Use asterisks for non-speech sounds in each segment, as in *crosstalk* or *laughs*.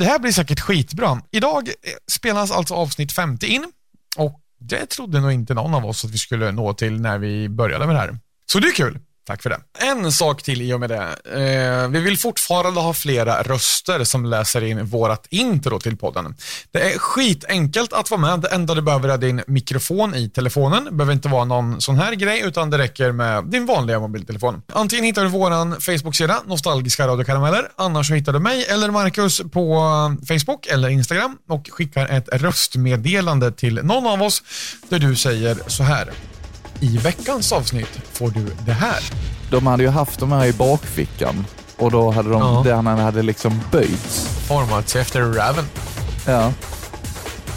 Det här blir säkert skitbra. Idag eh, spelas alltså avsnitt 50 in och det trodde nog inte någon av oss att vi skulle nå till när vi började med det här. Så det är kul. Tack för det. En sak till i och med det. Eh, vi vill fortfarande ha flera röster som läser in vårat intro till podden. Det är skitenkelt att vara med. Det enda du behöver är din mikrofon i telefonen. Det behöver inte vara någon sån här grej, utan det räcker med din vanliga mobiltelefon. Antingen hittar du våran Facebook-sida, Nostalgiska radiokarameller. Annars så hittar du mig eller Marcus på eh, Facebook eller Instagram och skickar ett röstmeddelande till någon av oss där du säger så här. I veckans avsnitt får du det här. De hade ju haft de här i bakfickan och då hade de, Ja. den hade liksom böjts. Format sig efter Raven. Ja.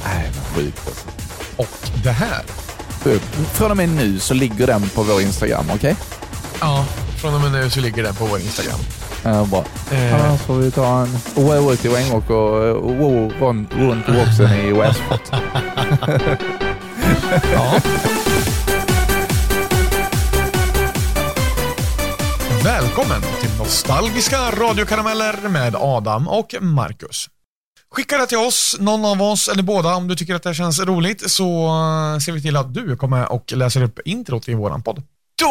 Nej, vad sjukt alltså. Och det här. Från och med nu så ligger den på vår Instagram, okej? Ja, från och med nu så ligger den på vår Instagram. Ja, bra. Eh, Annars får vi ta en wow till Wengåk och eh, runt, boxen i Westport. *laughs* ja. Välkommen till Nostalgiska radiokarameller med Adam och Marcus. Skicka det till oss, någon av oss eller båda om du tycker att det känns roligt så eh, ser vi till att du kommer och läser upp introt i våran podd. Då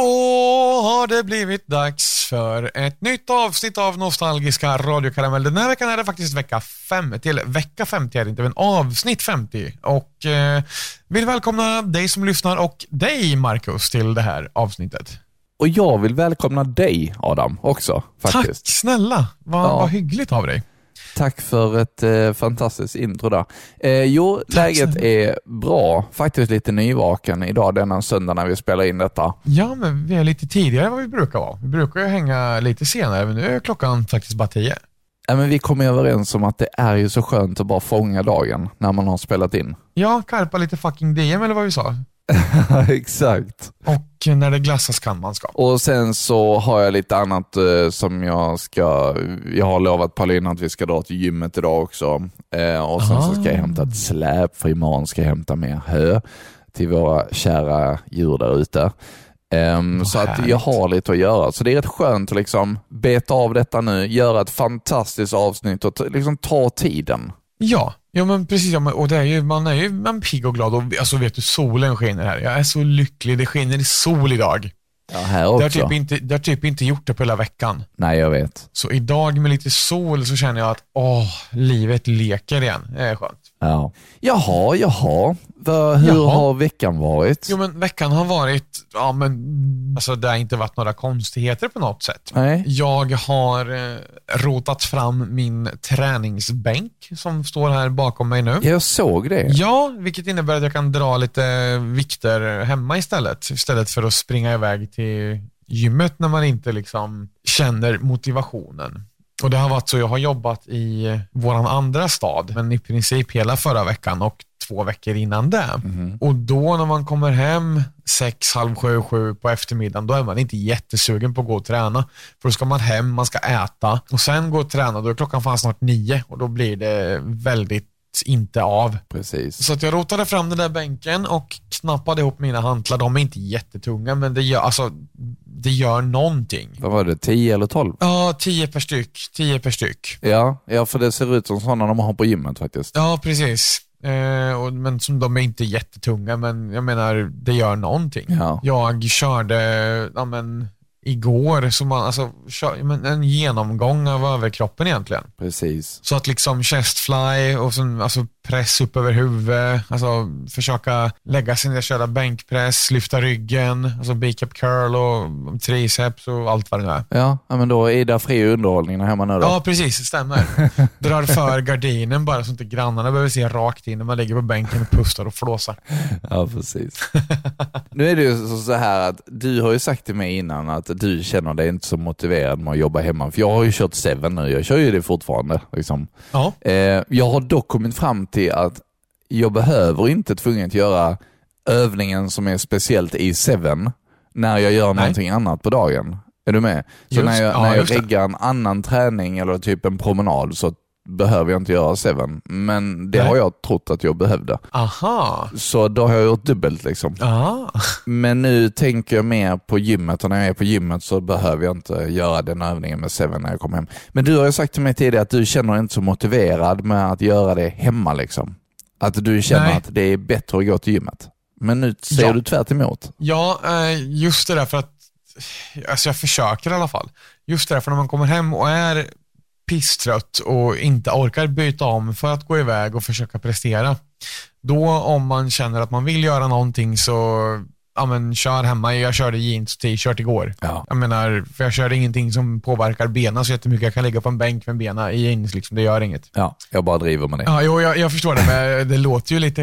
har det blivit dags för ett nytt avsnitt av Nostalgiska radiokarameller. Den här veckan är det faktiskt vecka 50, eller vecka 50 är det inte, men avsnitt 50. Och eh, vill välkomna dig som lyssnar och dig Marcus till det här avsnittet. Och jag vill välkomna dig Adam också faktiskt. Tack snälla, vad, Ja. vad hyggligt av dig. Tack för ett eh, fantastiskt intro där. Eh, jo, läget snälla. är bra. Faktiskt lite nyvaken idag denna söndag när vi spelar in detta. Ja, men vi är lite tidigare än vad vi brukar vara. Vi brukar ju hänga lite senare, men nu är klockan faktiskt bara tio. Ja, men vi kom överens om att det är ju så skönt att bara fånga dagen när man har spelat in. Ja, karpa lite fucking DM eller vad vi sa. *laughs* Exakt. Och när det glassas kan man ska. Och sen så har jag lite annat eh, som jag ska, jag har lovat Paulina att vi ska dra till gymmet idag också. Eh, och sen så ska jag hämta ett släp för imorgon ska jag hämta mer hö till våra kära djur där ute. Vad så att jag har lite att göra. Så det är rätt skönt att liksom beta av detta nu, göra ett fantastiskt avsnitt och liksom ta tiden. Ja, ja men precis. Ja, men- och det är ju, man är ju man är pigg och glad och alltså vet du, solen skiner här. Jag är så lycklig. Det skiner sol idag. Ja, här Det har, också. typ inte, det har typ inte gjort det på hela veckan. Nej, jag vet. Så idag med lite sol så känner jag att åh, livet leker igen. Det är skönt. Ja. Jaha, jaha. Va, hur Jaha. har veckan varit? Jo men veckan har varit, ja men, alltså det har inte varit några konstigheter på något sätt. Nej. Jag har eh, rotat fram min träningsbänk som står här bakom mig nu. Jag såg det. Ja, vilket innebär att jag kan dra lite vikter hemma istället. Istället för att springa iväg till gymmet när man inte liksom känner motivationen. Och det har varit så, jag har jobbat i våran andra stad, men i princip hela förra veckan och två veckor innan det. Och då när man kommer hem sex, halv sju, sju på eftermiddagen, då är man inte jättesugen på att gå och träna. För då ska man hem, man ska äta och sen gå och träna, då är klockan fan snart nio och då blir det väldigt inte av. Precis. Så att jag rotade fram den där bänken och knappade ihop mina hantlar. De är inte jättetunga, men det gör, alltså, det gör någonting. Vad var det, 10 eller 12? Ja, tio per styck. Tio per styck. Ja, ja, för det ser ut som sådana de har på gymmet faktiskt. Ja, precis. Eh, och, men som de är inte jättetunga, men jag menar, det gör någonting. Ja. Jag körde, ja men, igår, så man, alltså, en genomgång av överkroppen egentligen. Precis. Så att liksom chestfly och sen alltså press upp över huvudet, alltså försöka lägga sig ner, köra bänkpress, lyfta ryggen, alltså bicep curl och triceps och allt vad det nu är. Ja, men då är det fri underhållning hemma nu då. Ja, precis, det stämmer. *laughs* Drar för gardinen bara så inte grannarna behöver se rakt in när man ligger på bänken och pustar och flåsar. Ja, precis. nu är det ju så- så här att du har ju sagt till mig innan att du känner dig inte så motiverad med att jobba hemma. För jag har ju kört Seven nu, jag kör ju det fortfarande. Liksom. Ja, Eh, jag har dock kommit fram till att jag behöver inte tvunget göra övningen som är speciellt i Seven när jag gör Nej. någonting annat på dagen. Är du med? Så Just- när jag, ja, när jag reggar en annan träning eller typ en promenad så behöver jag inte göra Seven, men det Nej. har jag trott att jag behövde. Aha. Så då har jag gjort dubbelt liksom. Aha. Men nu tänker jag mer på gymmet och när jag är på gymmet så behöver jag inte göra den övningen med Seven när jag kommer hem. Men du har ju sagt till mig tidigare att du känner dig inte så motiverad med att göra det hemma liksom. Att du känner Nej. att det är bättre att gå till gymmet. Men nu säger Ja. du tvärt emot. Ja, eh, just det där för att, alltså jag försöker i alla fall. Just det där för när man kommer hem och är pisstrött och inte orkar byta om för att gå iväg och försöka prestera. Då om man känner att man vill göra någonting så, ja men kör hemma. Jag körde jeans och t-shirt igår. Ja. Jag menar, för jag körde ingenting som påverkar benen så jättemycket. Jag kan ligga på en bänk med benen i jeans, liksom. det gör inget. Ja, jag bara driver med det. Ja, jo, jag, jag förstår det, men det låter ju lite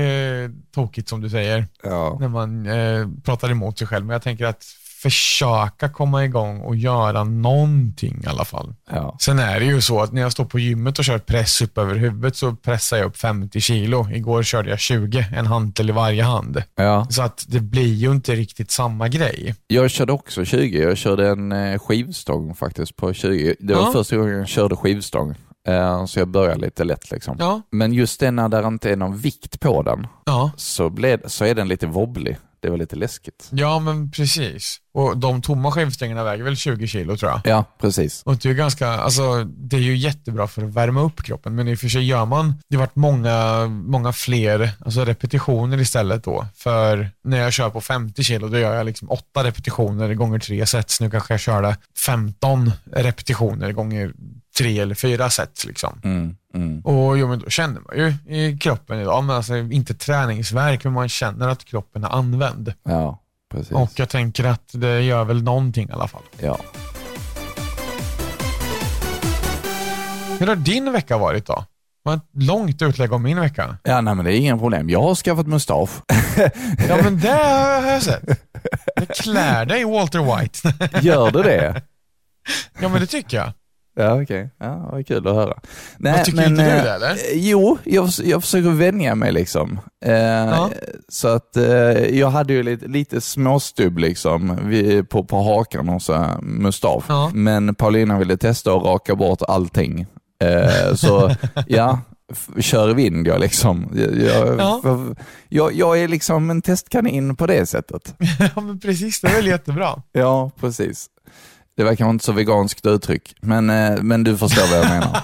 tokigt som du säger Ja. när man eh, pratar emot sig själv. Men jag tänker att försöka komma igång och göra någonting i alla fall. Ja. Sen är det ju så att när jag står på gymmet och kör press upp över huvudet så pressar jag upp 50 kilo. Igår körde jag 20, en hantel i varje hand. Ja. Så att det blir ju inte riktigt samma grej. Jag körde också 20. Jag körde en eh, skivstång faktiskt på 20. Det var Ja. första gången jag körde skivstång. Eh, Så jag började lite lätt liksom. Ja, Men just det när det inte är någon vikt på den ja. så, blev, så är den lite wobblig. Det var lite läskigt. Ja, men precis. Och de tomma skivstängerna väger väl 20 kilo tror jag. Ja, precis. Och det är, ganska, alltså, det är ju jättebra för att värma upp kroppen, men i och för sig gör man, det har varit många, många fler alltså repetitioner istället då. För när jag kör på 50 kilo, då gör jag liksom 8 repetitioner gånger 3 sets. Nu kanske jag körde 15 repetitioner gånger 3 eller 4 sets. Liksom. Mm, mm. Och jo, men då känner man ju i kroppen idag, men alltså inte träningsverk, men man känner att kroppen är använd. Ja, precis. Och jag tänker att det gör väl någonting i alla fall. Ja. Hur har din vecka varit då? Var ett långt utlägg om min vecka. ja, nej men det är inga problem. Jag har skaffat mustasch. *laughs* Ja, men det har jag sett. Det klär dig Walter White. Gör du det? Ja, men det tycker jag. Ja, okej. Ja, vad kul att höra. Nej, Vad tycker inte du eh, det, eller? Jo, jag, jag försöker vänja mig liksom. Eh, Ja. Så att eh, jag hade ju lite, lite småstubb liksom vid, på, på hakan och så mustasch. Ja. Men Paulina ville testa att raka bort allting. Eh, så *laughs* ja, kör vind jag liksom. Jag, jag, Ja. för- jag, jag är liksom en testkanin på det sättet. *laughs* Ja, men precis. Det är väl jättebra. Ja, precis. Det var kanske inte så veganskt uttryck, men, eh, men du förstår vad jag menar. *laughs*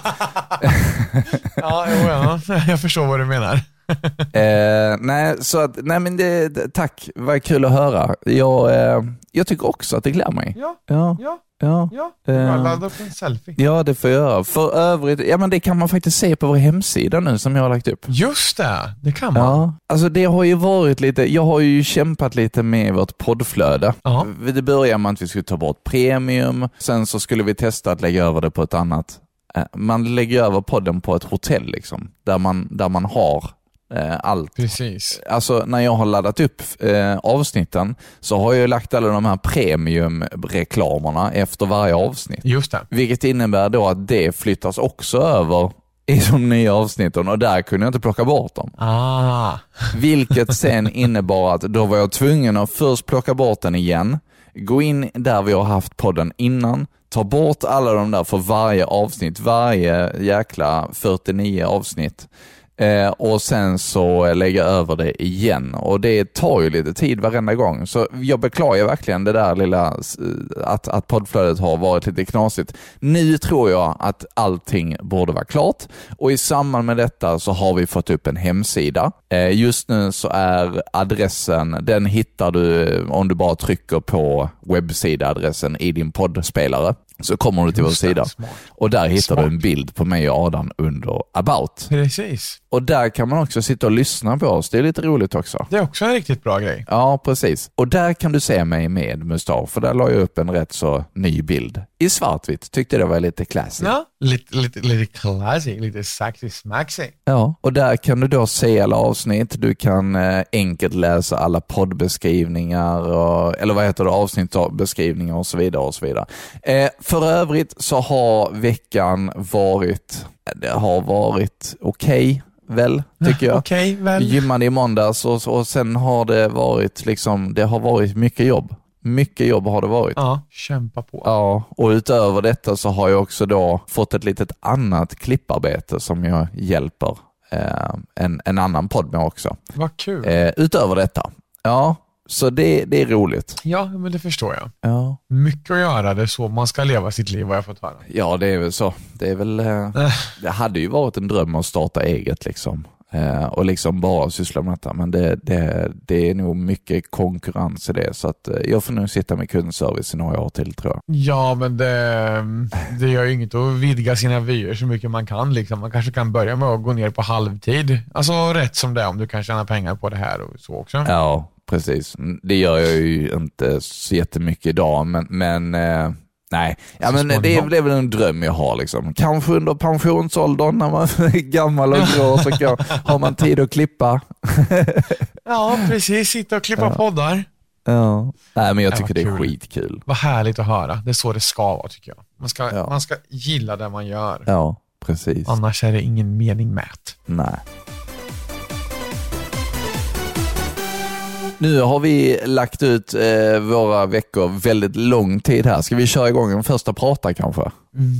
Ja, jo, ja. jag förstår vad du menar. *laughs* Eh, nej, så att, nej men det, tack, vad kul att höra. Jag, eh, jag tycker också att det klär mig. Ja, Ja, ja, ja. ja. Eh. Jag laddar upp en selfie. Ja, det får jag göra. För övrigt, ja men det kan man faktiskt se på vår hemsida nu som jag har lagt upp. Just det, det kan man. Ja, alltså det har ju varit lite, jag har ju kämpat lite med vårt poddflöde. Ja. Det började med att vi skulle ta bort premium, sen så skulle vi testa att lägga över det på ett annat. eh, Man lägger över podden på ett hotell liksom, där man, där man har allt Precis. Alltså när jag har laddat upp eh, avsnitten så har jag lagt alla de här premiumreklamerna efter varje avsnitt. Just det. Vilket innebär då att det flyttas också över i de nya avsnitten och där kunde jag inte plocka bort dem. Ah. *laughs* Vilket sen innebar att då var jag tvungen att först plocka bort den igen, gå in där vi har haft podden innan, ta bort alla de där för varje avsnitt, varje jäkla 49 avsnitt. Eh, och sen så lägga över det igen. Och det tar ju lite tid varenda gång. Så jag beklagar verkligen det där lilla, eh, att, att poddflödet har varit lite knasigt. Nu tror jag att allting borde vara klart och i samband med detta så har vi fått upp en hemsida. Eh, just nu så är adressen, den hittar du eh, om du bara trycker på webbsidaadressen i din poddspelare. Så kommer du till vår Just sida smart. och där hittar Smart. du en bild på mig och Adam under about. Precis. Och där kan man också sitta och lyssna på oss. Det är lite roligt också. Det är också en riktigt bra grej. Ja, precis. Och där kan du se mig med mustasch, för där la jag upp en rätt så ny bild. I svartvitt. Tyckte det var lite classy. Ja, lite, lite, lite classy, lite sexy smaxy. Ja, och där kan du då se alla avsnitt. Du kan eh, enkelt läsa alla poddbeskrivningar, och, eller vad heter det, avsnittsbeskrivningar och så vidare. och så vidare. Eh, för övrigt så har veckan varit, det har varit okej, väl, tycker jag. *laughs* Okej, väl. gymmade i måndags och, och sen har det varit liksom, det har varit mycket jobb. Mycket jobb har det varit. Ja, kämpa på. Ja, och utöver detta så har jag också då fått ett litet annat klipparbete som jag hjälper eh, en, en annan podd med också. Vad kul. Eh, utöver detta. Ja, så det, det är roligt. Ja, men det förstår jag. Ja. Mycket att göra, det är så man ska leva sitt liv vad jag fått höra. ja, det är väl så. Det är väl, eh, Eh, det hade ju varit en dröm att starta eget liksom. Eh, och liksom bara syssla med detta, men det, det, det är nog mycket konkurrens i det, så att eh, jag får nog sitta med kundservice i några år till tror jag. Ja, men det, det gör ju inget att vidga sina vyer så mycket man kan. Liksom. Man kanske kan börja med att gå ner på halvtid. Alltså rätt som det är om du kan tjäna pengar på det här och så också. Ja, precis. Mm, Det gör jag ju inte så jättemycket idag, men, men eh, nej. Ja, men det, är, det är väl en dröm jag har. Liksom. Kanske under pensionsåldern när man är *laughs* gammal och grå så kan, har man tid att klippa. *laughs* Ja, precis. Sitta och klippa Ja. poddar. Ja. Nej, men jag Ja, tycker vad det är kul. skitkul. Vad härligt att höra. Det är så det ska vara tycker jag. Man ska, Ja. man ska gilla det man gör. Ja, precis. Annars är det ingen mening med det. Nej. Nu har vi lagt ut eh, våra veckor väldigt lång tid här. Ska vi köra igång en första prata kanske?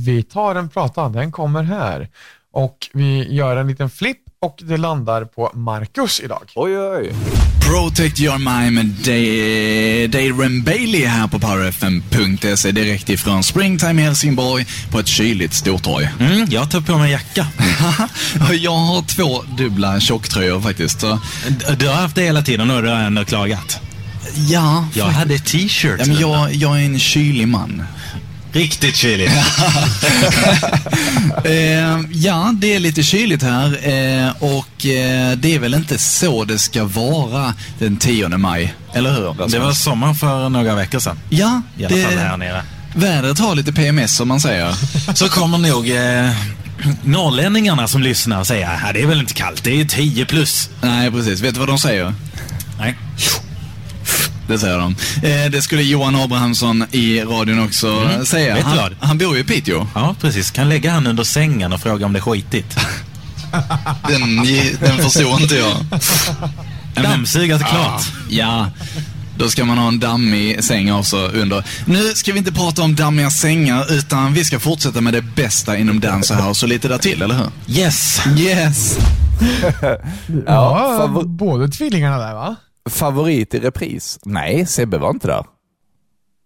Vi tar en prata, den kommer här. Och vi gör en liten flipp och det landar på Marcus idag. Oj, oj. Protect your mind med Da- Dayren Bailey här på powerfm.se direkt ifrån Springtime Helsingborg på ett kyligt stortorg. Mm, jag tar på mig jacka. *laughs* Jag har två dubbla tjocktröjor faktiskt. Så, Du har haft det hela tiden och du har ändå klagat. ja, Jag hade t-shirts. ja men jag, jag är en kylig man. Riktigt kyligt. *laughs* Eh, ja, det är lite kyligt här eh, och eh, det är väl inte så det ska vara den 10 maj, eller hur? Rasmus? Det var sommar för några veckor sedan. Ja, I alla det, fall här nere. vädret har lite PMS som man säger. *laughs* Så kommer nog eh, norrlänningarna som lyssnar att det är väl inte kallt, det är 10 plus. Nej, precis. Vet du vad de säger? Nej. Det säger de. Eh, det skulle Johan Abrahamsson i radion också Mm. säga. Vet du Han, vad? han bor ju i Piteå. Ja, precis. Kan lägga han under sängen och fråga om det är skitigt. *laughs* Den, den förstår inte jag. *laughs* Dammsugat klart. Ja, då ska man ha en dammig säng också under. Nu ska vi inte prata om dammiga sängar, utan vi ska fortsätta med det bästa inom Dance House och lite där till, eller hur? Yes. Yes! *laughs* Ja, favor- båda tvillingarna där va? Favorit i repris? Nej, Sebbe var inte där.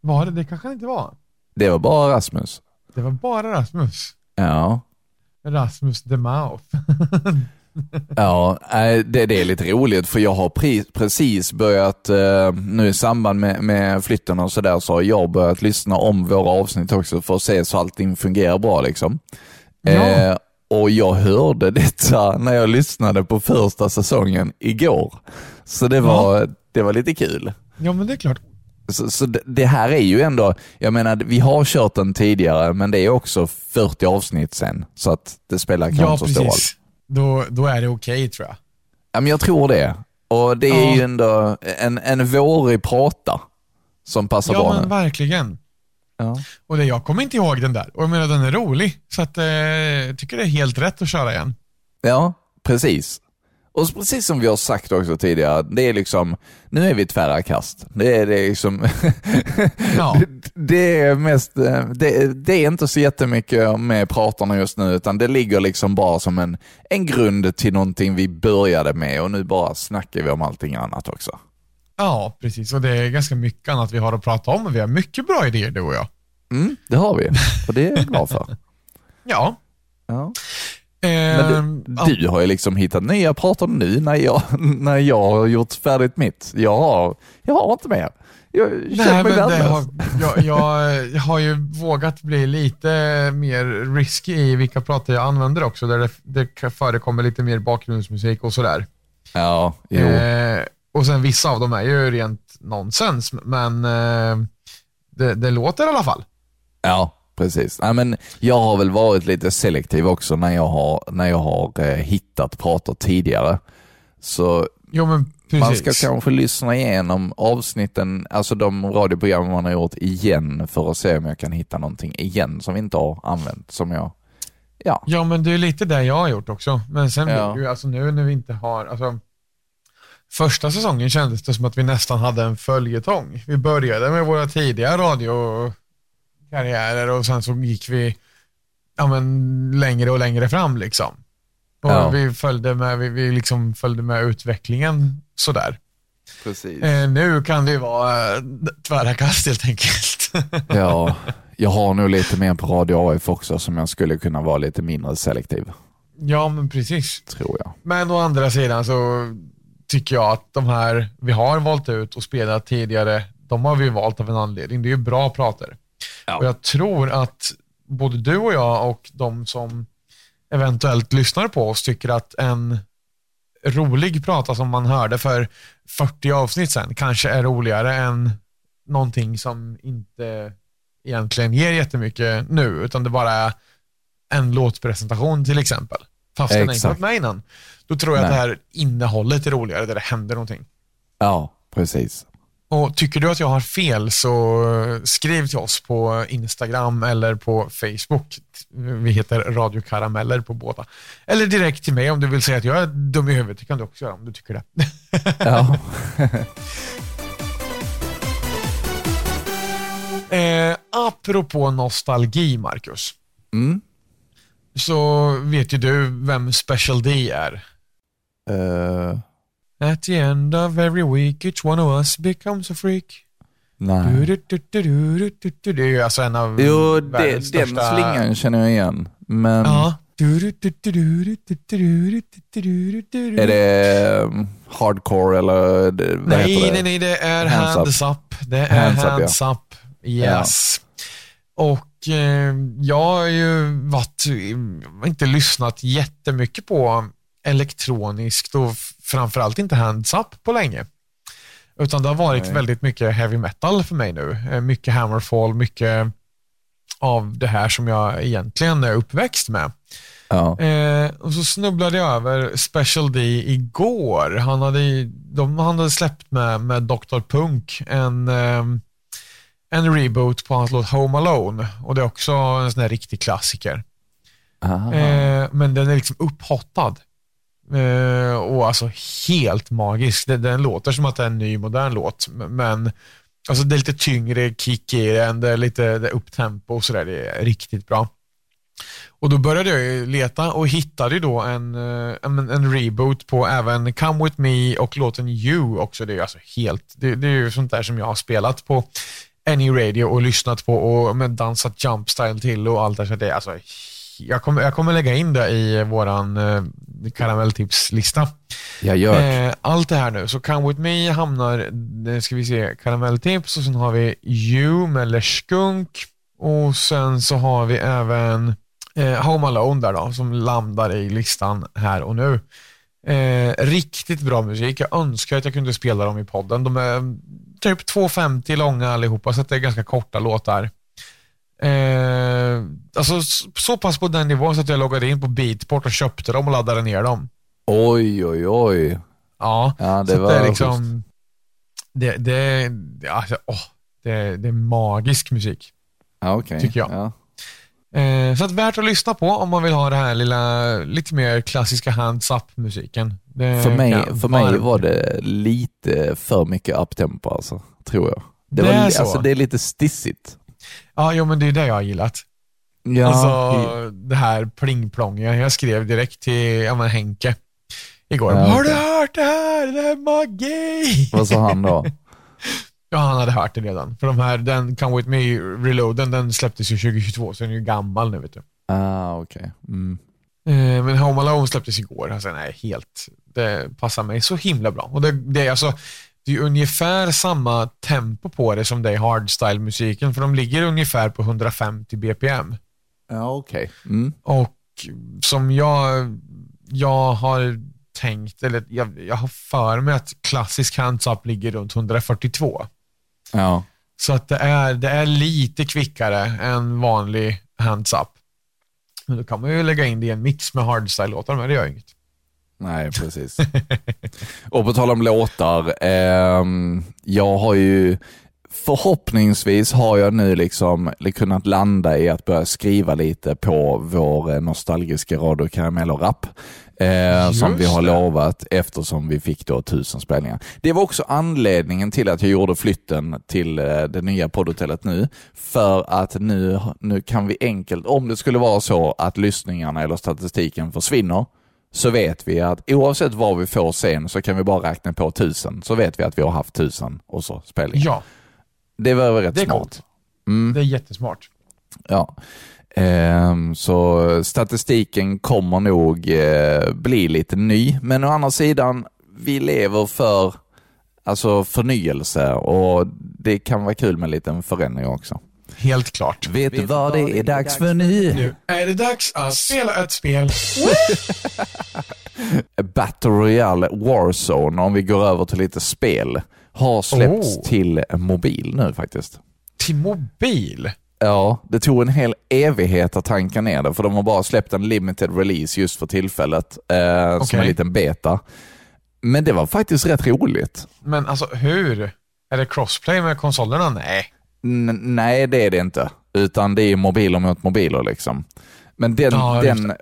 Var det? Det kanske det inte var. Det var bara Rasmus. Det var bara Rasmus. Ja. Rasmus the Mouth. *laughs* Ja, det, det är lite roligt för jag har pre, precis börjat, eh, nu i samband med, med flytten och sådär, så har jag börjat lyssna om våra avsnitt också för att se så allting fungerar bra liksom. Ja. Eh, och jag hörde detta när jag lyssnade på första säsongen igår. Så det var, det var lite kul. Ja men det är klart. Så, så det, här är ju ändå, jag menar vi har kört den tidigare men det är också 40 avsnitt sen. Så att det spelar kanske Ja inte så stor roll. Då, då är det okej tror jag. Ja, men jag tror det. Och det är Ja. ju ändå en, en vårig prata som passar Ja bra men nu. verkligen. Ja. Och det, jag kommer inte ihåg den där. Och jag menar den är rolig. Så att, eh, jag tycker det är helt rätt att köra igen. ja, precis. Och precis som vi har sagt också tidigare, det är liksom, nu är vi tvära kast. Det är, det är liksom, *laughs* Ja. det är mest, eh, det, det är inte så jättemycket med pratarna just nu, utan det ligger liksom bara som en, en grund till någonting vi började med och nu bara snackar vi om allting annat också. Ja, precis. Och det är ganska mycket annat vi har att prata om. Men vi har mycket bra idéer du och jag. Mm, det har vi och det är jag glad för. *laughs* Ja. Ja. Men du, du har ju liksom hittat nya pratar nu när jag, *laughs* när jag har gjort färdigt mitt. Jag har, jag har inte mer. Jag Nej, känner mig värdelös. har, jag, jag, jag har ju vågat bli lite mer risky i vilka pratar jag använder också, där det, det förekommer lite mer bakgrundsmusik och sådär. Ja, jo. Eh, och sen vissa av dem är ju rent nonsens, men eh, det, det låter i alla fall. Ja, precis. Nej, men jag har väl varit lite selektiv också när jag har, när jag har eh, hittat pratar tidigare. Så Jo men man ska kanske lyssna igenom avsnitten, alltså de radioprogram man har gjort igen för att se om jag kan hitta någonting igen som vi inte har använt. Som jag, ja. Ja men det är lite det jag har gjort också. Men sen Ja. ju, alltså nu när vi inte har, alltså Första säsongen kändes det som att vi nästan hade en följetong. Vi började med våra tidiga radiokarriärer och sen så gick vi ja, men, längre och längre fram liksom. Och Ja. vi, följde med, vi, vi liksom följde med utvecklingen sådär. Precis. Eh, nu kan det ju vara eh, tvära kast helt enkelt. *laughs* Ja, jag har nog lite mer på Radio AF också som jag skulle kunna vara lite mindre selektiv, ja, men precis. tror jag. Men å andra sidan så tycker jag att de här vi har valt ut och spelat tidigare, de har vi valt av en anledning. Det är ju bra prater. Ja. Och jag tror att både du och jag och de som eventuellt lyssnar på oss tycker att en rolig prata som man hörde för 40 avsnitt sedan kanske är roligare än någonting som inte egentligen ger jättemycket nu, utan det bara är en låtpresentation till exempel. Fast den inte varit med innan. Då tror jag att det Nej. här innehållet är roligare, där det händer någonting. Ja, precis. Och Tycker du att jag har fel så skriv till oss på Instagram eller på Facebook. Vi heter Radio Karameller på båda. Eller direkt till mig om du vill säga att jag är dum i huvudet. Det kan du också göra om du tycker det. *laughs* Ja, *laughs* Eh, apropå nostalgi, Marcus, mm. så vet ju du vem Special D är. Eh, At the end of every week each one of us becomes a freak. nej. Du-du-du-du-du-du-du. Det är ju alltså en av Jo, det, den största... slingan känner jag igen. Men Ja. är det hardcore eller det, vad Nej, heter det? nej, nej, det är Hands hands, up. Det är Hands hands, up, up, Yes. Och eh, jag har ju varit, inte lyssnat jättemycket på elektroniskt och framförallt inte hands up på länge. Utan det har varit Nej. väldigt mycket heavy metal för mig nu. Eh, Mycket hammerfall, mycket av det här som jag egentligen är uppväxt med. Ja. Eh, och så snubblade jag över Special D igår. Han hade, de, han hade släppt med, med Dr. Punk en, eh, en reboot på hans låt Home Alone. Och det är också en sån här riktig klassiker. Eh, men den är liksom upphottad. Eh, och alltså helt magisk. Den, den låter som att det är en ny modern låt. Men alltså det är lite tyngre kick i den. Det är lite det är upptempo och sådär. Det är riktigt bra. Och då började jag ju leta och hittade ju då en, eh, en, en reboot på även Come With Me och låten You också. Det är ju alltså helt, det, det är ju sånt där som jag har spelat på Any Radio och lyssnat på och med dansat jumpstyle till och allt det så det är alltså jag kommer, jag kommer lägga in det i våran eh, karamelltipslista. Jag gör Eh, allt det här nu, så Come With Me hamnar, eh, ska vi se, karamelltips och sen har vi You med Leshkunk och sen så har vi även eh, Home Alone där då, som landar i listan här och nu. Eh, riktigt bra musik. Jag önskar att jag kunde spela dem i podden. De är typ 2.50 långa allihopa, så att det är ganska korta låtar. Eh, alltså så pass på den nivån så att jag loggade in på Beatport och köpte dem och laddade ner dem. Oj, oj, oj. Ja, Ja, det så var det är liksom, det, det, alltså, åh, det, det är magisk musik. Ja, okej. Tycker jag. Ja. Eh, så att värt att lyssna på om man vill ha det här lilla, lite mer klassiska hands up-musiken. För mig, för mig var det lite för mycket uptempo alltså, tror jag. Det, Det var, är så? Alltså, det är lite stissigt. Ja, jo, men det är det jag har gillat. Ja, alltså det här plingplongiga. Jag skrev direkt till ja, men Henke igår. Ja, Har du hört det här? Det är magi! vad sa han då? *laughs* Ja, han hade hört det redan. För de här, den Come With Me Reloaden, den släpptes ju 2022, så den är ju gammal nu vet du. Ah, okej. Mm. Eh, men Home Alone släpptes igår. Alltså, nej, helt. Det passar mig så himla bra. Och det, det, är alltså, det är ungefär samma tempo på det som det är hardstyle-musiken, för de ligger ungefär på 150 BPM. Ja, okej. Mm. Och som jag, jag har tänkt, eller jag, jag har för mig att klassisk hands-up ligger runt 142. Ja. Så att det är, det är lite kvickare än vanlig hands-up. Men då kan man ju lägga in det i en mix med hardstyle-låtar, men det gör inget. Nej, *laughs* precis. och på tal om låtar, ehm, jag har ju förhoppningsvis har jag nu liksom kunnat landa i att börja skriva lite på vår eh, nostalgiska Radio Karamell-rapp. Eh, som vi har lovat eftersom vi fick då tusen spelningar. Det var också anledningen till att jag gjorde flytten till eh, det nya poddhotellet nu. För att nu, nu kan vi enkelt, om det skulle vara så att lyssningarna eller statistiken försvinner, så vet vi att oavsett vad vi får sen så kan vi bara räkna på tusen. Så vet vi att vi har haft tusen och så spelningar. Ja, Det var väl rätt det är smart. Mm. Det är jättesmart. Ja. Ehm, så statistiken kommer nog eh, bli lite ny, men å andra sidan, vi lever för alltså förnyelse och det kan vara kul med en liten förändring också. Helt klart. Vet du vad det är dags för nu? Nu är det dags att spela ett spel. *laughs* Battle Royale Warzone, om vi går över till lite spel, har släppts Oh. till mobil nu faktiskt. Till mobil. Ja, det tog en hel evighet att tanka ner det, för de har bara släppt en limited release just för tillfället, eh, som Okej. en liten beta. Men det var faktiskt rätt roligt. Men alltså hur? Är det crossplay med konsolerna? Nej. N- nej, det är det inte. Utan det är mobiler mot mobiler liksom. Men den, Ja, den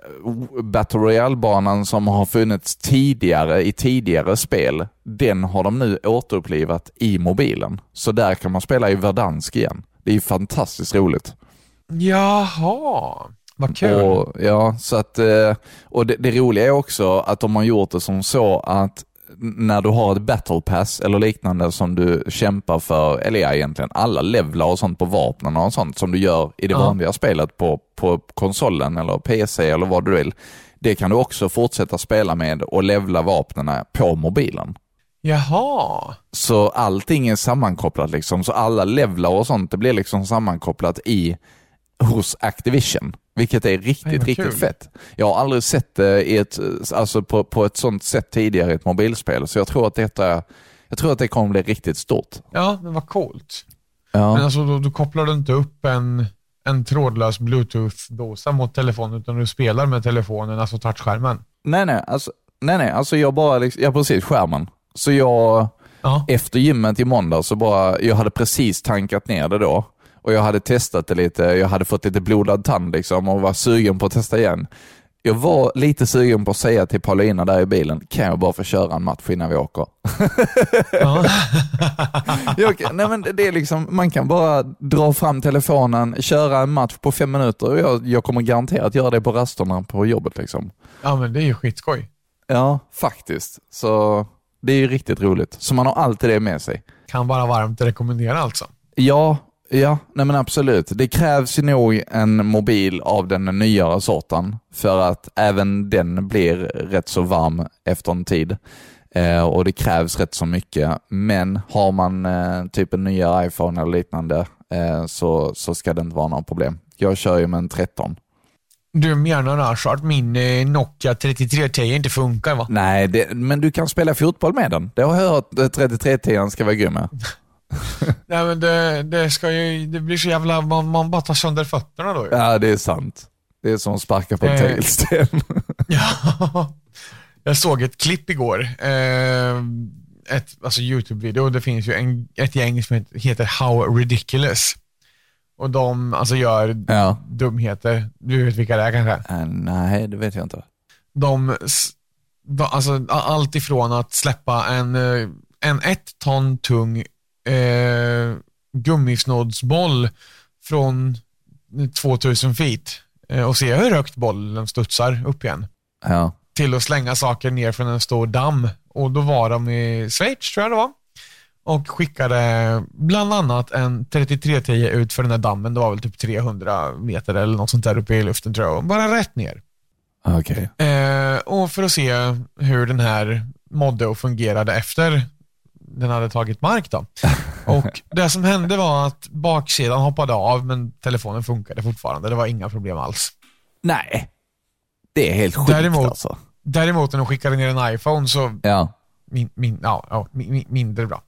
Battle Royale-banan som har funnits tidigare i tidigare spel, den har de nu återupplivat i mobilen. Så där kan man spela i Verdansk igen. Det är fantastiskt roligt. Jaha, vad kul. Och, ja, så att, eh, och det, det roliga är också att de har gjort det som så att när du har ett battle pass eller liknande som du kämpar för, eller ja, egentligen alla levlar och sånt på vapnen och sånt som du gör i det Ja. vanliga spelet på, på konsolen eller PC eller vad du vill. Det kan du också fortsätta spela med och levla vapnen på mobilen. Jaha. Så allting är sammankopplat liksom, så alla levlar och sånt, det blir liksom sammankopplat i hos Activision. Vilket är riktigt, riktigt kul. fett. Jag har aldrig sett det i ett, alltså på, på ett sånt sätt tidigare i ett mobilspel, så jag tror att detta, jag tror att det kommer bli riktigt stort. Ja, men vad coolt. Ja. Men alltså då, då kopplar du inte upp en, en trådlös bluetooth-dosa mot telefonen utan du spelar med telefonen, alltså touchskärmen. Nej, nej, alltså, nej, nej, alltså jag bara, liksom, ja precis, skärmen. Så jag, Ja. efter gymmet i måndag så bara, jag hade precis tankat ner det då. Och jag hade testat det lite, jag hade fått lite blodad tand liksom och var sugen på att testa igen. Jag var lite sugen på att säga till Paulina där i bilen, kan jag bara få köra en match innan vi åker? Ja. *laughs* Jag, nej men det är liksom, man kan bara dra fram telefonen, köra en match på fem minuter och jag, jag kommer garanterat göra det på rasterna på jobbet. Liksom. ja, men det är ju skitskoj. Ja, faktiskt. Så det är ju riktigt roligt. Så man har alltid det med sig. Kan bara varmt rekommendera alltså. Ja, ja, nej men absolut. Det krävs ju nog en mobil av den nyare sorten för att även den blir rätt så varm efter en tid. Eh, och det krävs rätt så mycket. Men har man eh, typ en nyare iPhone eller liknande eh, så, så ska det inte vara några problem. Jag kör ju med en 13. Du menar alltså att min eh, Nokia 3310 inte funkar va? Nej, det, men du kan spela fotboll med den. Det har jag hört att 3310 ska vara grym med. *laughs* *laughs* Nej men det, det ska ju, det blir så jävla, man, man bara tar sönder fötterna då ju. Ja, det är sant. Det är som att sparka på en Eh. tegelsten. *laughs* Ja. Jag såg ett klipp igår. Eh, ett, alltså YouTube-video. Det finns ju en, ett gäng som heter- How Ridiculous. Och de alltså gör ja. dumheter. Du vet vilka det är kanske? Eh, nej, det vet jag inte. De, va- alltså allt ifrån att släppa en, eh, en ett ton tung eh, gummisnoddsboll från 2000 feet eh, och se hur högt bollen studsar upp igen. Ja. till att slänga saker ner från en stor damm. Och då var de i Schweiz, tror jag det var. Och skickade bland annat en 3310 ut för den här dammen. Det var väl typ 300 meter eller något sånt där uppe i luften tror jag. Bara rätt ner. Okej. Eh, och för att se hur den här mådde och fungerade efter den hade tagit mark då. *laughs* Och det som hände var att baksidan hoppade av men telefonen funkade fortfarande. Det var inga problem alls. Nej. Det är helt sjukt Däremot- alltså. Däremot när de skickade ner en iPhone så Ja, min, min, ja, ja, min, min, mindre bra.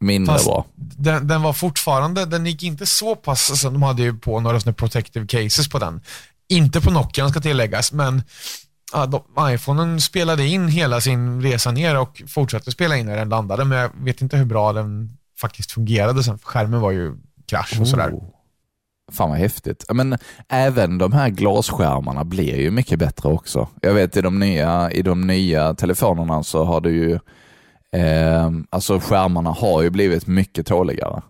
mindre Fast bra. den, den var fortfarande, den gick inte så pass, alltså, de hade ju på några såna protective cases på den. Inte på Nokian ska tilläggas, men ja, de, iPhonen spelade in hela sin resa ner och fortsatte spela in när den landade, men jag vet inte hur bra den faktiskt fungerade sen. för Skärmen var ju krasch och sådär. Oh. Fan vad häftigt. Men även de här glasskärmarna blir ju mycket bättre också. Jag vet i de nya, i de nya telefonerna så har det ju, eh, alltså skärmarna har ju blivit mycket tåligare.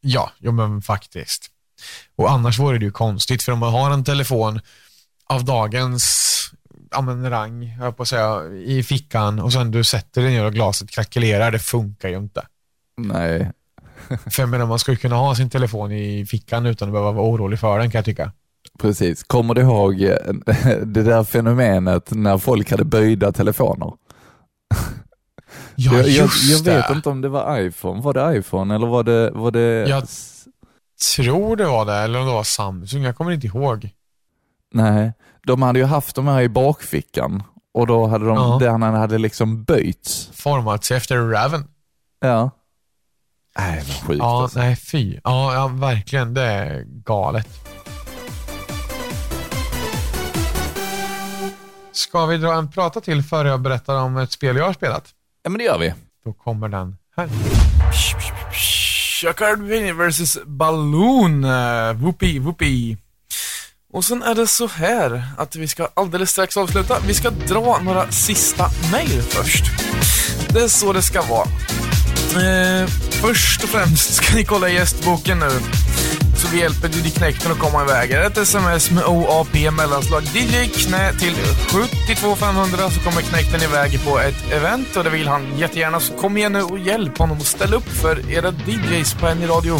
Ja, jo men faktiskt. Och annars vore det ju konstigt, för om man har en telefon av dagens ja, men rang, jag på att säga, i fickan och sen du sätter den och glaset krackelerar, det funkar ju inte. Nej, *laughs* För jag menar, man ska ju kunna ha sin telefon i fickan utan att behöva vara orolig för den kan jag tycka. precis. Kommer du ihåg eh, *laughs* det där fenomenet när folk hade böjda telefoner? *laughs* Ja, jag, jag, just jag vet det. inte om det var iPhone. Var det iPhone eller var det... Var det... Jag- Tror det var det, eller om det var Samsung, jag kommer inte ihåg. Nej, de hade ju haft de här i bakfickan och då hade de, Ja. den hade liksom böjts. Format sig efter Raven. Ja. Nej, vad sjukt Ja, alltså. nej fy. Ja, ja, verkligen. Det är galet. Ska vi dra en prata till före jag berättar om ett spel jag har spelat? Ja, men det gör vi. Då kommer den här. Chuckard vs Balloon. Uh, whoopie, whoopie. Och sen är det så här att vi ska alldeles strax avsluta. Vi ska dra några sista mejl först. Det är så det ska vara. Eh, först och främst ska ni kolla gästboken nu. Så vi hjälper DJ Knäckten att komma iväg. Är det ett sms med OAP mellanslag DJ Knä till 72500 så kommer Knäckten iväg på ett event och det vill han jättegärna. Så kom igen nu och hjälp honom att ställa upp för era DJs på NI Radio.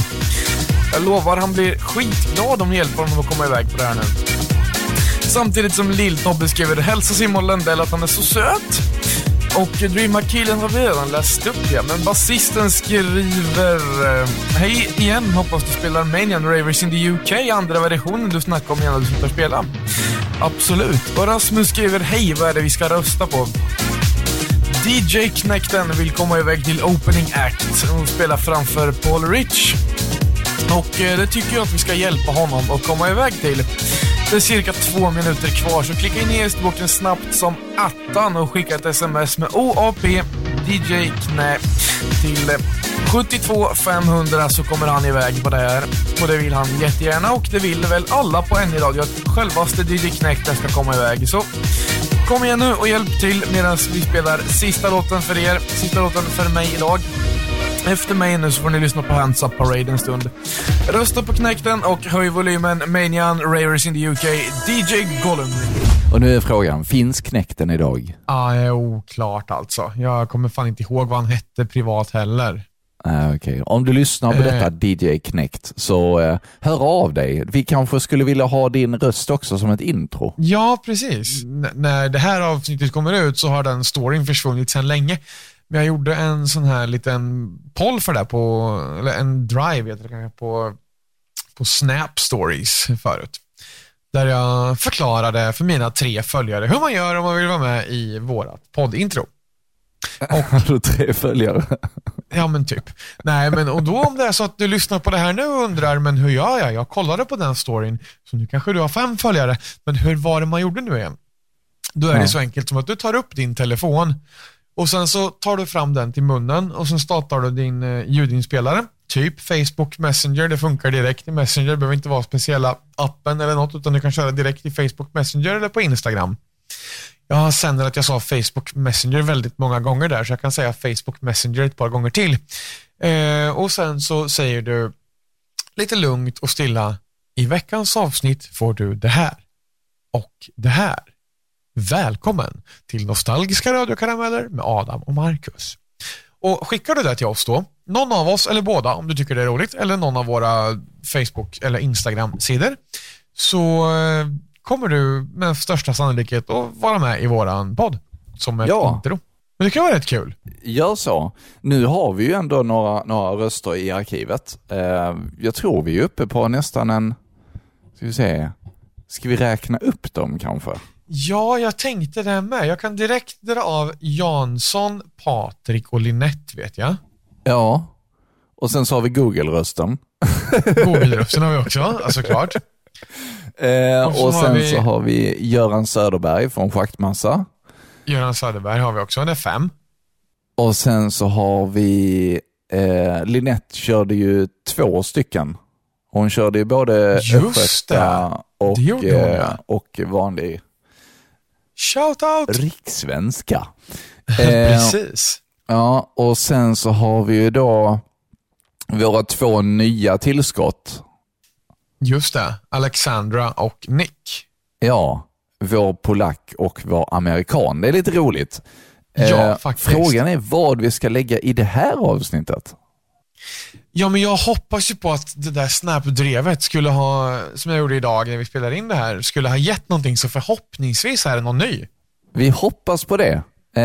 Jag lovar, han blir skitglad om ni hjälper honom att komma iväg på det här nu. Samtidigt som Lill-Tobbe skriver “Hälsa Simon Lundell att han är så söt”. Och Dreamhack-killen har vi redan läst upp ja, men basisten skriver eh, Hej igen, hoppas du spelar Manian Ravers in the UK, andra versionen du snackade om innan du slutar spela. Absolut. Och Rasmus skriver Hej, vad är det vi ska rösta på? DJ Knäckten vill komma iväg till Opening Act och spela framför Paul Rich. Och eh, det tycker jag att vi ska hjälpa honom att komma iväg till. Det är cirka två minuter kvar, så klicka in i e gästboken snabbt som attan och skicka ett sms med OAP DJ Knä till eh, 72 500 så kommer han iväg på det här. Och det vill han jättegärna och det vill väl alla på NJ-radio att självaste DJ Knäckten ska komma iväg. Så kom igen nu och hjälp till medan vi spelar sista låten för er. Sista låten för mig idag. Efter mig nu så får ni lyssna på Hands Up Parade en stund. Rösta på Knäckten och höj volymen Manian, Ravers in the UK, DJ Gollum. Och nu är frågan, finns knäkten idag? Ja, det är oklart alltså. Jag kommer fan inte ihåg vad han hette privat heller. Ah, okej. Om du lyssnar på Eh. detta DJ Knäckt så eh, hör av dig. Vi kanske skulle vilja ha din röst också som ett intro. Ja, precis. N- när det här avsnittet kommer ut så har den storyn försvunnit sedan länge. Men jag gjorde en sån här liten poll för det på, eller en drive heter det kanske, på, på Snap Stories förut. Där jag förklarade för mina tre följare hur man gör om man vill vara med i vårat poddintro. Har *laughs* du tre följare? Ja men typ. Nej men och då om det är så att du lyssnar på det här nu och undrar, men hur gör jag? Jag kollade på den storyn, så nu kanske du har fem följare, men hur var det man gjorde nu igen? Då är det Ja. så enkelt som att du tar upp din telefon och sen så tar du fram den till munnen och sen startar du din eh, ljudinspelare. Typ Facebook Messenger, det funkar direkt i Messenger, det behöver inte vara speciella appen eller något, utan du kan köra direkt i Facebook Messenger eller på Instagram. Jag sänder att jag sa Facebook Messenger väldigt många gånger där, så jag kan säga Facebook Messenger ett par gånger till. Eh, och sen så säger du lite lugnt och stilla, i veckans avsnitt får du det här och det här. Välkommen till Nostalgiska radiokarameller med Adam och Marcus. Och skickar du det till oss då, någon av oss eller båda om du tycker det är roligt, eller någon av våra Facebook eller Instagram-sidor, så eh, kommer du med största sannolikhet att vara med i våran podd som ett Ja. intro. Men det kan vara rätt kul. Gör så. Nu har vi ju ändå några, några röster i arkivet. Eh, jag tror vi är uppe på nästan en, ska vi se, ska vi räkna upp dem kanske? Ja, jag tänkte det med. Jag kan direkt dra av Jansson, Patrik och Linette vet jag. Ja. Och sen så har vi Google-rösten. Google-rösten har vi också, ja, såklart. Eh, Och och har sen vi- så har vi Göran Söderberg från Schaktmassa. Göran Söderberg har vi också, det är fem. Och sen så har vi eh, Linette körde ju två stycken. Hon körde ju både Just östgöta det. och, hon, eh, ja. och vanlig Shout out! rikssvenska. *laughs* Eh, Precis. ja, och sen så har vi ju då våra två nya tillskott. Just det. Alexandra och Nick. Ja, vår polack och vår amerikan. Det är lite roligt. Eh, Ja, faktiskt. Frågan är vad vi ska lägga i det här avsnittet. Ja, men jag hoppas ju på att det där Snap-drevet skulle ha, som jag gjorde idag när vi spelade in det här, skulle ha gett någonting så förhoppningsvis är det någon ny. Vi hoppas på det. Eh,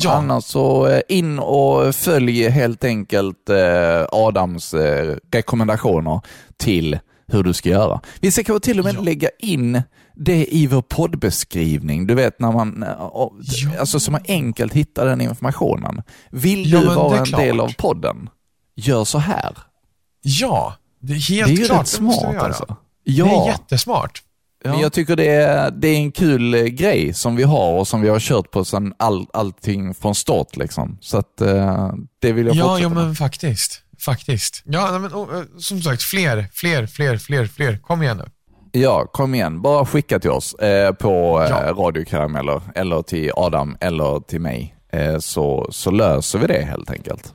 Ja. Annars så eh, in och följ helt enkelt eh, Adams eh, rekommendationer till hur du ska göra. Vi ska kanske till och med Ja. lägga in det i vår poddbeskrivning. Du vet när man, eh, alltså så man enkelt hittar den informationen. Vill du vara en klart. del av podden? Gör så här. Ja, det är helt det är klart. rätt smart alltså. Det är Ja, jättesmart. men jag tycker det är, det är en kul eh, grej som vi har och som vi har kört på sedan all, allting från start. Liksom. Så att eh, det vill jag Ja, fortsätta ja, med. men faktiskt. Faktiskt. Ja, men och, eh, som sagt, fler, fler, fler, fler, fler. Kom igen nu. Ja, kom igen. Bara skicka till oss eh, på eh, Ja. Radio Karameller eller till Adam eller till mig. Eh, så, så löser vi det helt enkelt.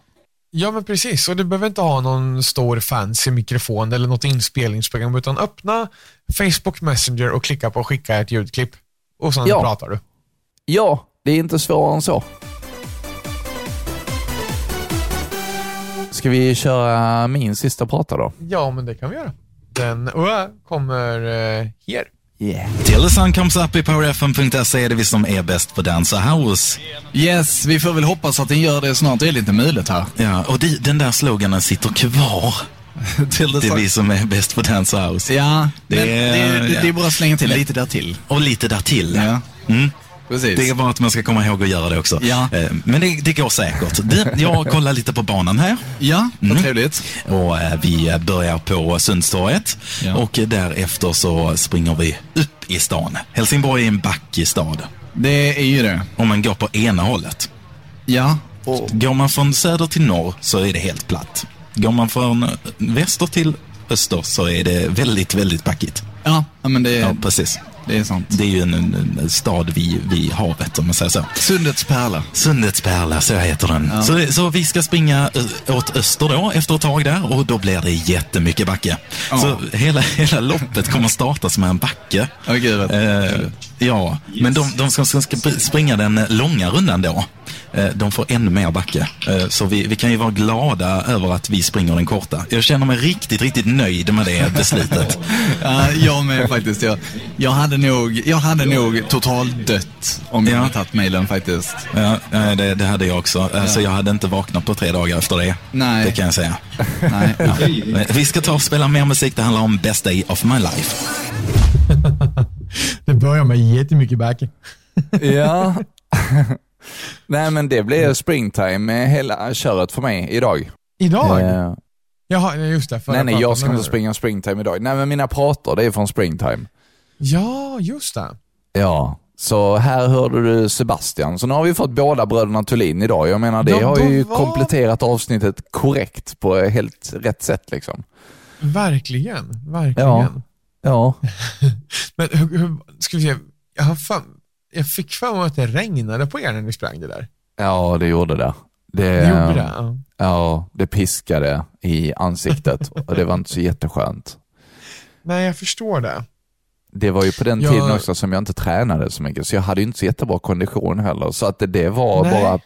Ja, men precis. Och du behöver inte ha någon stor fancy mikrofon eller något inspelningsprogram, utan öppna Facebook Messenger och klicka på skicka ett ljudklipp. Och sen Ja. pratar du. Ja, det är inte svårare än så. Ska vi köra min sista prata då? Ja, men det kan vi göra. Den uh, kommer uh, här. Yeah. Till the sun comes up i powerfm.se är det vi som är bäst på Dansa House. Yes, vi får väl hoppas att den gör det snart. Det är lite mulet här. Ja, och det, den där sloganen sitter kvar. *laughs* Till Det är vi som är bäst på Dansa House. Ja, Det det, är- det, det, det, ja. är bara att slänga till lite där till. Och lite där till. Ja. Mm. Precis. Det är bara att man ska komma ihåg att göra det också. Ja. Eh, Men det, det går säkert. Jag kollar lite på banan här. Ja, vad Mm. trevligt. Och eh, vi börjar på Sundstorget Ja. och därefter så springer vi upp i stan. Helsingborg är en backig stad. Det är ju det. Om man går på ena hållet. Ja, Går man från söder till norr så är det helt platt. Går man från väster till öster så är det väldigt, väldigt backigt. ja, ja men det, Ja, precis. Det är sant. Det är ju en, en, en stad vid, vid havet om man säger så. Sundets pärla. Sundets pärla, så heter den. Ja. Så, så vi ska springa åt öster då, efter ett tag där, och då blir det jättemycket backe. Ja. Så hela, hela loppet kommer starta som en backe. Åh gud, vad Eh, ja, men de, de som ska sp- springa den långa rundan då, eh, de får ännu mer backe. Eh, så vi, vi kan ju vara glada över att vi springer den korta. Jag känner mig riktigt, riktigt nöjd med det beslutet. *laughs* Ja, jag med faktiskt. Jag, jag, hade nog, jag hade nog totalt dött om jag Ja. hade tagit mailen faktiskt. Ja, eh, det, det hade jag också. Alltså, jag hade inte vaknat på tre dagar efter det. Nej. Det kan jag säga. Nej. Men Vi ska ta och spela mer musik. Det handlar om Best Day of My Life. *laughs* Det börjar med jättemycket back. *laughs* Ja. *laughs* Nej men det blir springtime hela köret för mig idag. Idag? Eh, Jaha, just det. nej nej, jag ska inte springa springtime idag. Nej men mina prator, det är från springtime. Ja, just det. Ja, så här hörde du Sebastian. Så nu har vi fått båda bröderna Thulin idag. Jag menar det har de ju var- kompletterat avsnittet korrekt på helt rätt sätt liksom. Verkligen, verkligen. Ja. Ja. *laughs* Men hur, hur, ska vi se, jag, har fan, jag fick för mig att det regnade på er när ni sprang det där. Ja, det gjorde det. Det, Det gjorde det? Ja. Ja, det piskade i ansiktet *laughs* och det var inte så jätteskönt. Nej, jag förstår det. Det var ju på den Jag- tiden också som jag inte tränade så mycket, så jag hade ju inte så jättebra kondition heller. Så att det, det var Nej. bara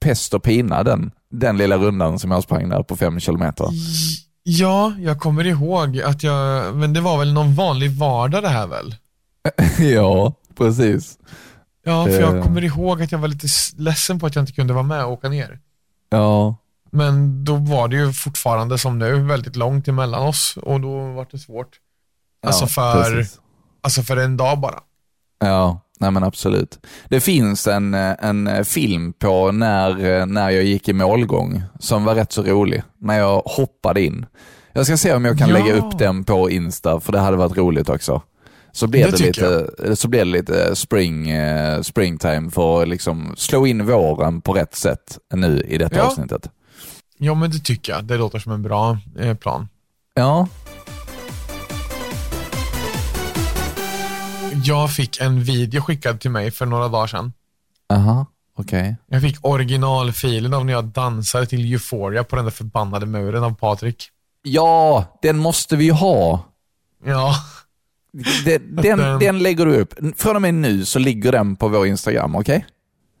pest och pina den, den lilla rundan som jag sprang där på fem kilometer. Ja, jag kommer ihåg att jag, men det var väl någon vanlig vardag det här väl? *laughs* ja, precis. Ja, för jag Eh. kommer ihåg att jag var lite ledsen på att jag inte kunde vara med och åka ner. Ja, Men då var det ju fortfarande som nu väldigt långt emellan oss och då var det svårt. Alltså ja, för, precis. alltså för en dag bara. Ja, nej men absolut. Det finns en, eh, en film på när, eh, när jag gick i målgång som var rätt så rolig, när jag hoppade in. Jag ska se om jag kan Ja. lägga upp den på Insta, för det hade varit roligt också. Så blev Det det, lite, så blev det lite spring, eh, springtime för att liksom slå in våren på rätt sätt nu i detta Ja. avsnittet. Ja, men det tycker jag. Det låter som en bra eh, plan. Ja, Jag fick en video skickad till mig för några dagar sedan. aha, okej. Jag fick originalfilen av när jag dansade till Euphoria på den där förbannade muren av Patrik. Ja, den måste vi ju ha. Ja, Den, den, Den- lägger du upp. Från och med nu så ligger den på vår Instagram, okej?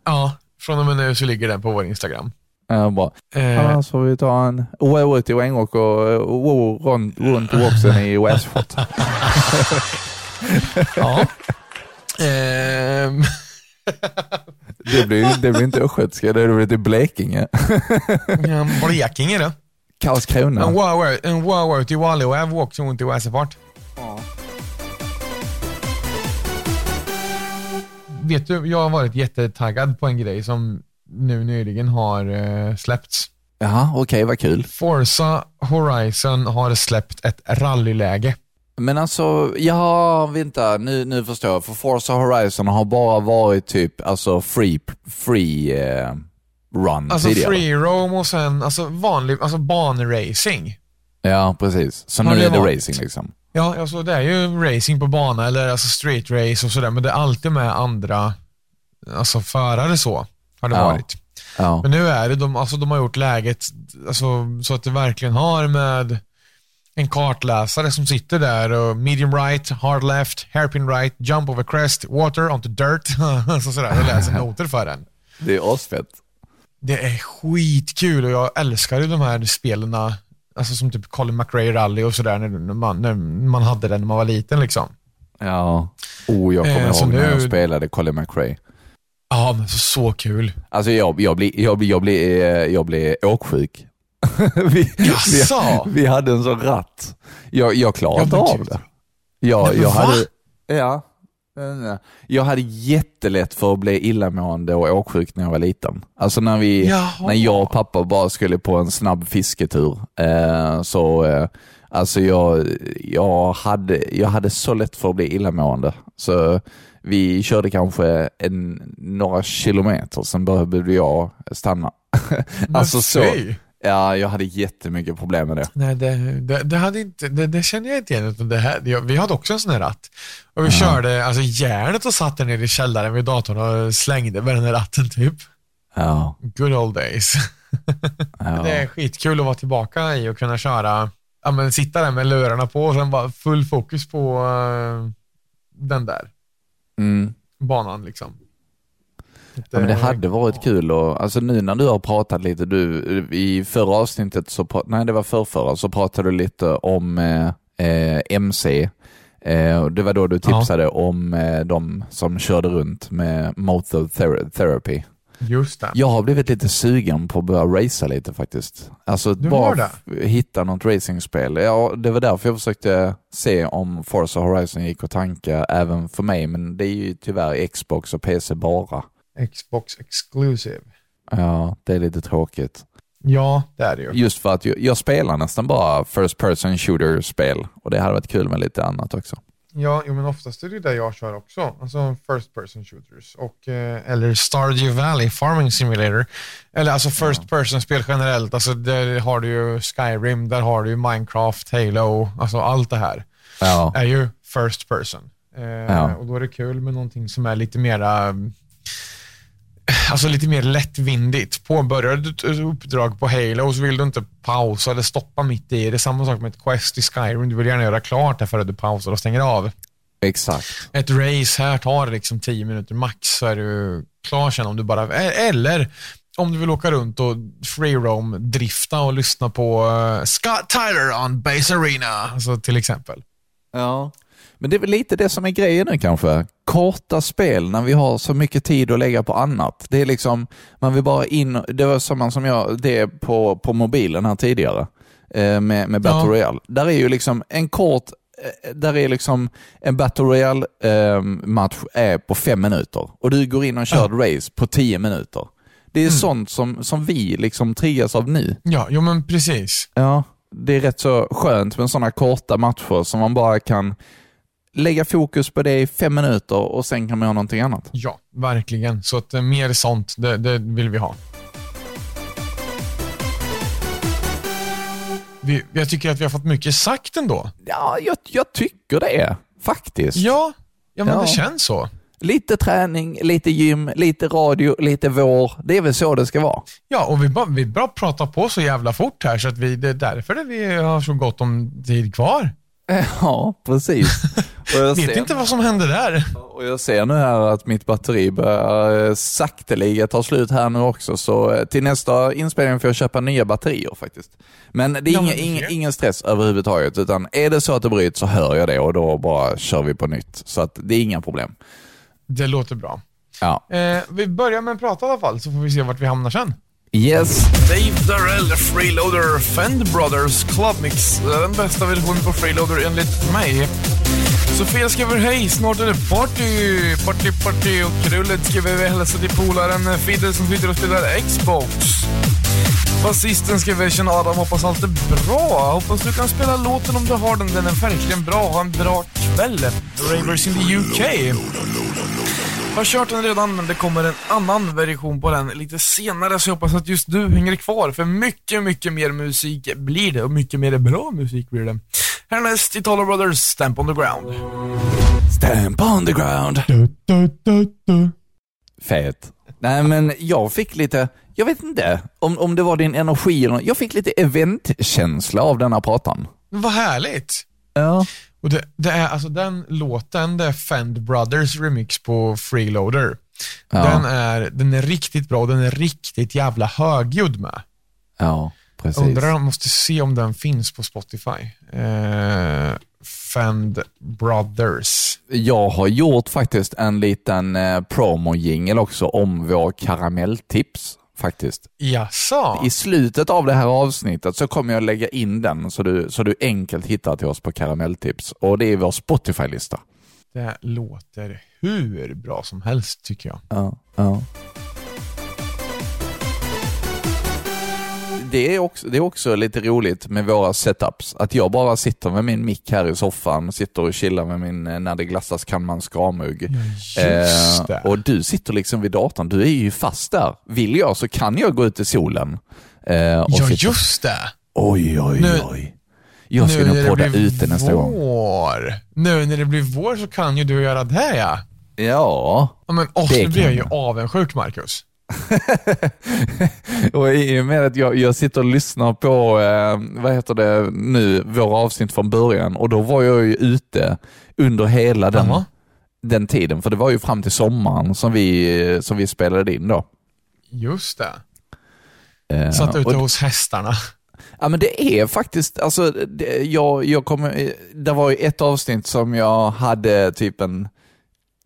ja. Från och med nu så ligger den på vår Instagram. Ja, bra. Eh, Annars får vi ta en wow i Wengåk och eh, wow runt, runt Woxen i Westford. *laughs* ja. Ehm, Det blir, det blir inte östgötska, det blir till Blekinge. ja, Blekinge då. Karlskrona. En wow en wow ut i Wallöv och också ont i Västerfart. Vet du, jag har varit jättetaggad på en grej som nu nyligen har eh, släppts. Jaha, okej, vad kul. Forza Horizon har släppt ett rallyläge. Men alltså, ja, vänta, nu, nu förstår jag. För Forza Horizon har bara varit typ alltså free, free eh, run Alltså tidigare. free roam och sen alltså vanlig, alltså banracing. Ja, precis. Så Har nu det är det varit? racing liksom. Ja, alltså det är ju racing på bana eller alltså street race och sådär, men det är alltid med andra alltså förare så, har det Ja. varit. Ja. Men nu är det, de, alltså de har gjort läget alltså, så att det verkligen har med en kartläsare som sitter där och medium right, hard left, hairpin right, jump over crest, water onto dirt. *laughs* alltså sådär, och läser *laughs* noter för den. Det är asfett. Det är skitkul och jag älskar ju de här spelen, alltså som typ Colin McRae Rally och sådär när, man, när man hade den när man var liten liksom. Ja. Oh, jag kommer Eh, så ihåg när jag nu- spelade Colin McRae. Ja, men så, så kul. Alltså jag, jag blir jag blir, jag blir, eh, jag blir åksjuk. *laughs* vi, vi, Jaså? vi hade en sån ratt. Jag, jag klarade inte av det. Jag, Nej, jag va? hade, ja. Jag hade jättelätt för att bli illamående och åksjuk när jag var liten. Alltså när, vi, Jaha. när jag och pappa bara skulle på en snabb fisketur. Eh, så eh, alltså jag, jag, hade, jag hade så lätt för att bli illamående. Så vi körde kanske en, några kilometer, sen behövde jag stanna. *laughs* Men alltså så. Ja, jag hade jättemycket problem med det. Nej, det, det, det, hade inte, det, det känner jag inte igen. Utan det här, jag, vi hade också en sån här ratt. Och vi körde alltså järnet och satt där nere i källaren vid datorn och slängde med den här ratten typ. Ja, Good old days. *laughs* ja. Det är skitkul att vara tillbaka i och kunna köra, ja men sitta där med lurarna på och sen bara full fokus på eh, den där Mm. banan liksom. Ja, men det hade varit kul och alltså nu när du har pratat lite, du i förra avsnittet, så nej det var förrförra, så pratade du lite om eh, eh, MC. Eh, och det var då du tipsade om eh, de som körde runt med motor thera- therapy. Just det. Jag har blivit lite sugen på att börja racea lite faktiskt. Alltså Du bara det? hitta något racingspel. Ja, det var därför jag försökte se om Forza Horizon gick att tanka även för mig, men det är ju tyvärr Xbox och PC bara. Xbox exclusive. Ja, det är lite tråkigt. Ja, det är det ju. Just för att jag, jag spelar nästan bara first person shooter-spel och det hade varit kul med lite annat också. Ja, jo, men oftast är det det jag kör också. Alltså first person shooters. Och, eh, eller Stardew Valley Farming Simulator. Eller alltså first person spel generellt. Alltså där har du ju Skyrim, där har du ju Minecraft, Halo, alltså allt det här Ja, är ju first person. Eh, Ja. Och då är det kul med någonting som är lite mera mm, Alltså lite mer lättvindigt. Påbörjar du ett uppdrag på Halo så vill du inte pausa eller stoppa mitt i. Det är samma sak med ett quest i Skyrim. Du vill gärna göra klart det före du pausar och stänger av. exakt. Ett race här tar liksom 10 minuter max så är du klar sen om du bara, eller om du vill åka runt och free roam drifta och lyssna på eh, Scott Tyler on Base Arena, alltså till exempel. Ja. Men det är väl lite det som är grejen nu kanske. Korta spel när vi har så mycket tid att lägga på annat. Det är liksom, man vill bara in, det var samma som jag, det på, på mobilen här tidigare eh, med, med Battle Ja. Royale. Där är ju liksom en kort, eh, där är liksom en Battle Royale eh, match är på fem minuter och du går in och kör ett race på tio minuter. Det är sånt som, som vi liksom triggas av nu. Ja, jo men precis. Ja, det är rätt så skönt med sådana korta matcher som man bara kan lägga fokus på det i fem minuter och sen kan man göra någonting annat. Ja, verkligen. Så att eh, mer sånt, det, det vill vi ha. vi, jag tycker att vi har fått mycket sagt ändå. Ja, jag, jag tycker det faktiskt. Ja, ja men Ja. det känns så. Lite träning, lite gym, lite radio, lite vår. Det är väl så det ska vara. Ja, och vi bara, vi bara pratar på så jävla fort här så att vi, det är därför det vi har så gott om tid kvar. *laughs* Ja, precis. *laughs* Jag, Vet ser, inte vad som hände där. och jag ser nu här att mitt batteri börjar eh, sakteliga ta slut här nu också, så eh, till nästa inspelning får jag köpa nya batterier faktiskt. Men det är Ja, inga, men ingen, ingen stress överhuvudtaget, utan är det så att det bryts så hör jag det och då bara kör vi på nytt. Så att det är inga problem. Det låter bra. Ja. Eh, vi börjar med att prata i alla fall, så får vi se vart vi hamnar sen. Yes. Dave Darrell Freeloader Fend Brothers Club Mix. Det är den bästa versionen på Freeloader enligt mig. Sofia skriver hej, snart är det party, party, party och Krullet skriver vi hälsa till polaren Fidel som sitter och spelar Xbox. Basisten skriver tjena Adam, hoppas allt är bra. Hoppas du kan spela låten om du har den, den är verkligen bra. Ha en bra kväll. Ravers in the UK. Jag har kört den redan, men det kommer en annan version på den lite senare, så jag hoppas att just du hänger kvar, för mycket, mycket mer musik blir det och mycket mer bra musik blir det. Härnäst Italo Brothers, Stamp on the Ground. Stamp on the ground. Fet. Nej men jag fick lite, jag vet inte om, om det var din energi eller något. jag fick lite eventkänsla av denna pratan. Vad härligt! Ja. Och det, det är alltså den låten, det är Fend Brothers remix på Freeloader. Ja. Den, är, den är riktigt bra och den är riktigt jävla högljudd med. Ja, precis. Undrar om måste se om den finns på Spotify. Eh, Fend Brothers. Jag har gjort faktiskt en liten eh, promo-jingel också om vår karamelltips faktiskt. Jaså? I slutet av det här avsnittet så kommer jag lägga in den så du, så du enkelt hittar till oss på karamelltips och det är vår Spotify-lista. Det låter hur bra som helst tycker jag. Ja, ja. Det är, också, det är också lite roligt med våra setups. Att jag bara sitter med min mick här i soffan, sitter och chillar med min eh, När det glassas kan man skramugg. Eh, och du sitter liksom vid datorn, du är ju fast där. Vill jag så kan jag gå ut i solen. Eh, och Ja, sitta- just det. Oj, oj, Nu- oj. Jag ska nog podda ute nästa gång. vår. Nu när det blir vår så kan ju du göra det ja. Ja, ja men åh, Det nu blir jag ju avundsjuk Marcus. Och i och med att jag, jag sitter och lyssnar på, eh, vad heter det nu, våra avsnitt från början och då var jag ju ute under hela den, den tiden, för det var ju fram till sommaren som vi, som vi spelade in då. Just det. Eh, Satt ute och- hos hästarna. Ja men det är faktiskt, alltså, det, jag, jag kommer, det var ju ett avsnitt som jag hade typ en,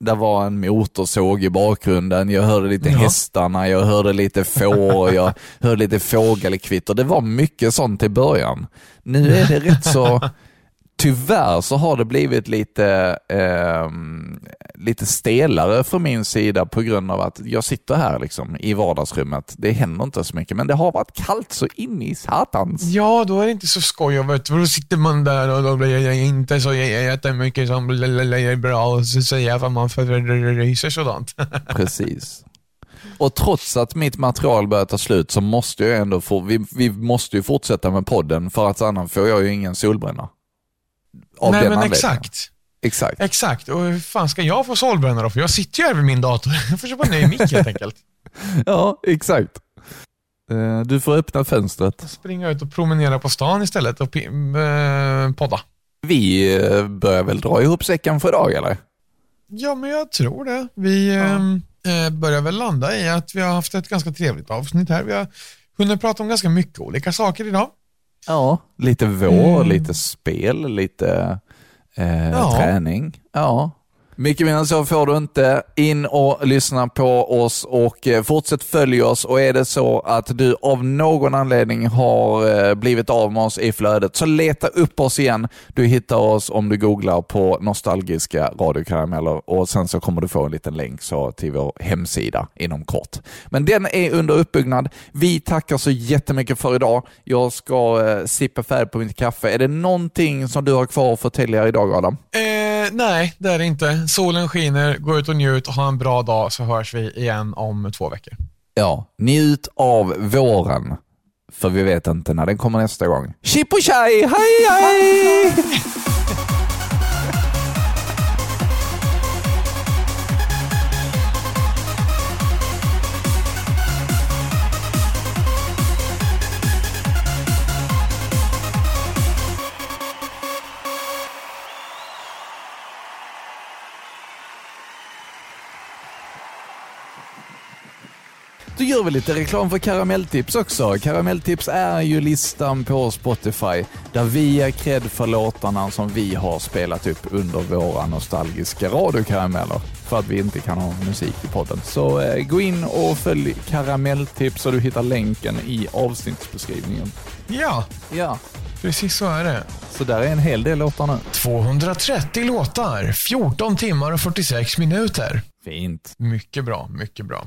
det var en motorsåg i bakgrunden, jag hörde lite Ja. hästarna, jag hörde lite får, jag *laughs* hörde lite fågelkvitter. Det var mycket sånt i början. Nu är det rätt så, *laughs* tyvärr så har det blivit lite, ehm, lite stelare från min sida på grund av att jag sitter här liksom i vardagsrummet. Det händer inte så mycket, men det har varit kallt så in i satans. Ja, då är det inte så skoj. Vet, för då sitter man där och då blir det inte så jättemycket som blir bra och så säger jag vad man förryser sådant. *laughs* Precis. Och trots att mitt material börjar ta slut så måste jag ändå få, vi, vi måste ju fortsätta med podden för att annars får jag ju ingen solbränna. Av Nej den men anledningen. exakt. Exakt. Exakt. Och hur fan ska jag få solbränna då? För jag sitter ju här vid min dator. *laughs* Jag får köpa en ny mick helt enkelt. *laughs* Ja, exakt. Eh, Du får öppna fönstret. Springa ut och promenera på stan istället och eh, podda. Vi eh, börjar väl dra ihop säcken för idag eller? Ja, men jag tror det. Vi ehm, eh, börjar väl landa i att vi har haft ett ganska trevligt avsnitt här. Vi har hunnit prata om ganska mycket olika saker idag. Ja. Lite vår, Mm. lite spel, lite eh, Ja. träning. Ja. Mycket mer än så får du inte. In och lyssna på oss och eh, fortsätt följa oss och är det så att du av någon anledning har eh, blivit av med oss i flödet så leta upp oss igen. Du hittar oss om du googlar på nostalgiska radiokarameller och sen så kommer du få en liten länk så till vår hemsida inom kort. Men den är under uppbyggnad. Vi tackar så jättemycket för idag. Jag ska eh, sippa färdigt på mitt kaffe. Är det någonting som du har kvar att förtälja idag Adam? Eh, nej, det är det inte. Solen skiner, gå ut och njut och ha en bra dag så hörs vi igen om två veckor. Ja, njut av våren. för vi vet inte när den kommer nästa gång. Chip och chai, hej hej! *laughs* gör vi lite reklam för Karamelltips också. Karamelltips är ju listan på Spotify där vi ger cred för låtarna som vi har spelat upp under våra nostalgiska radiokarameller för att vi inte kan ha musik i podden. Så eh, gå in och följ Karamelltips och du hittar länken i avsnittsbeskrivningen. Ja, Ja, precis så är det. så där är en hel del låtar nu. 230 låtar, 14 timmar och 46 minuter. Fint. Mycket bra, mycket bra.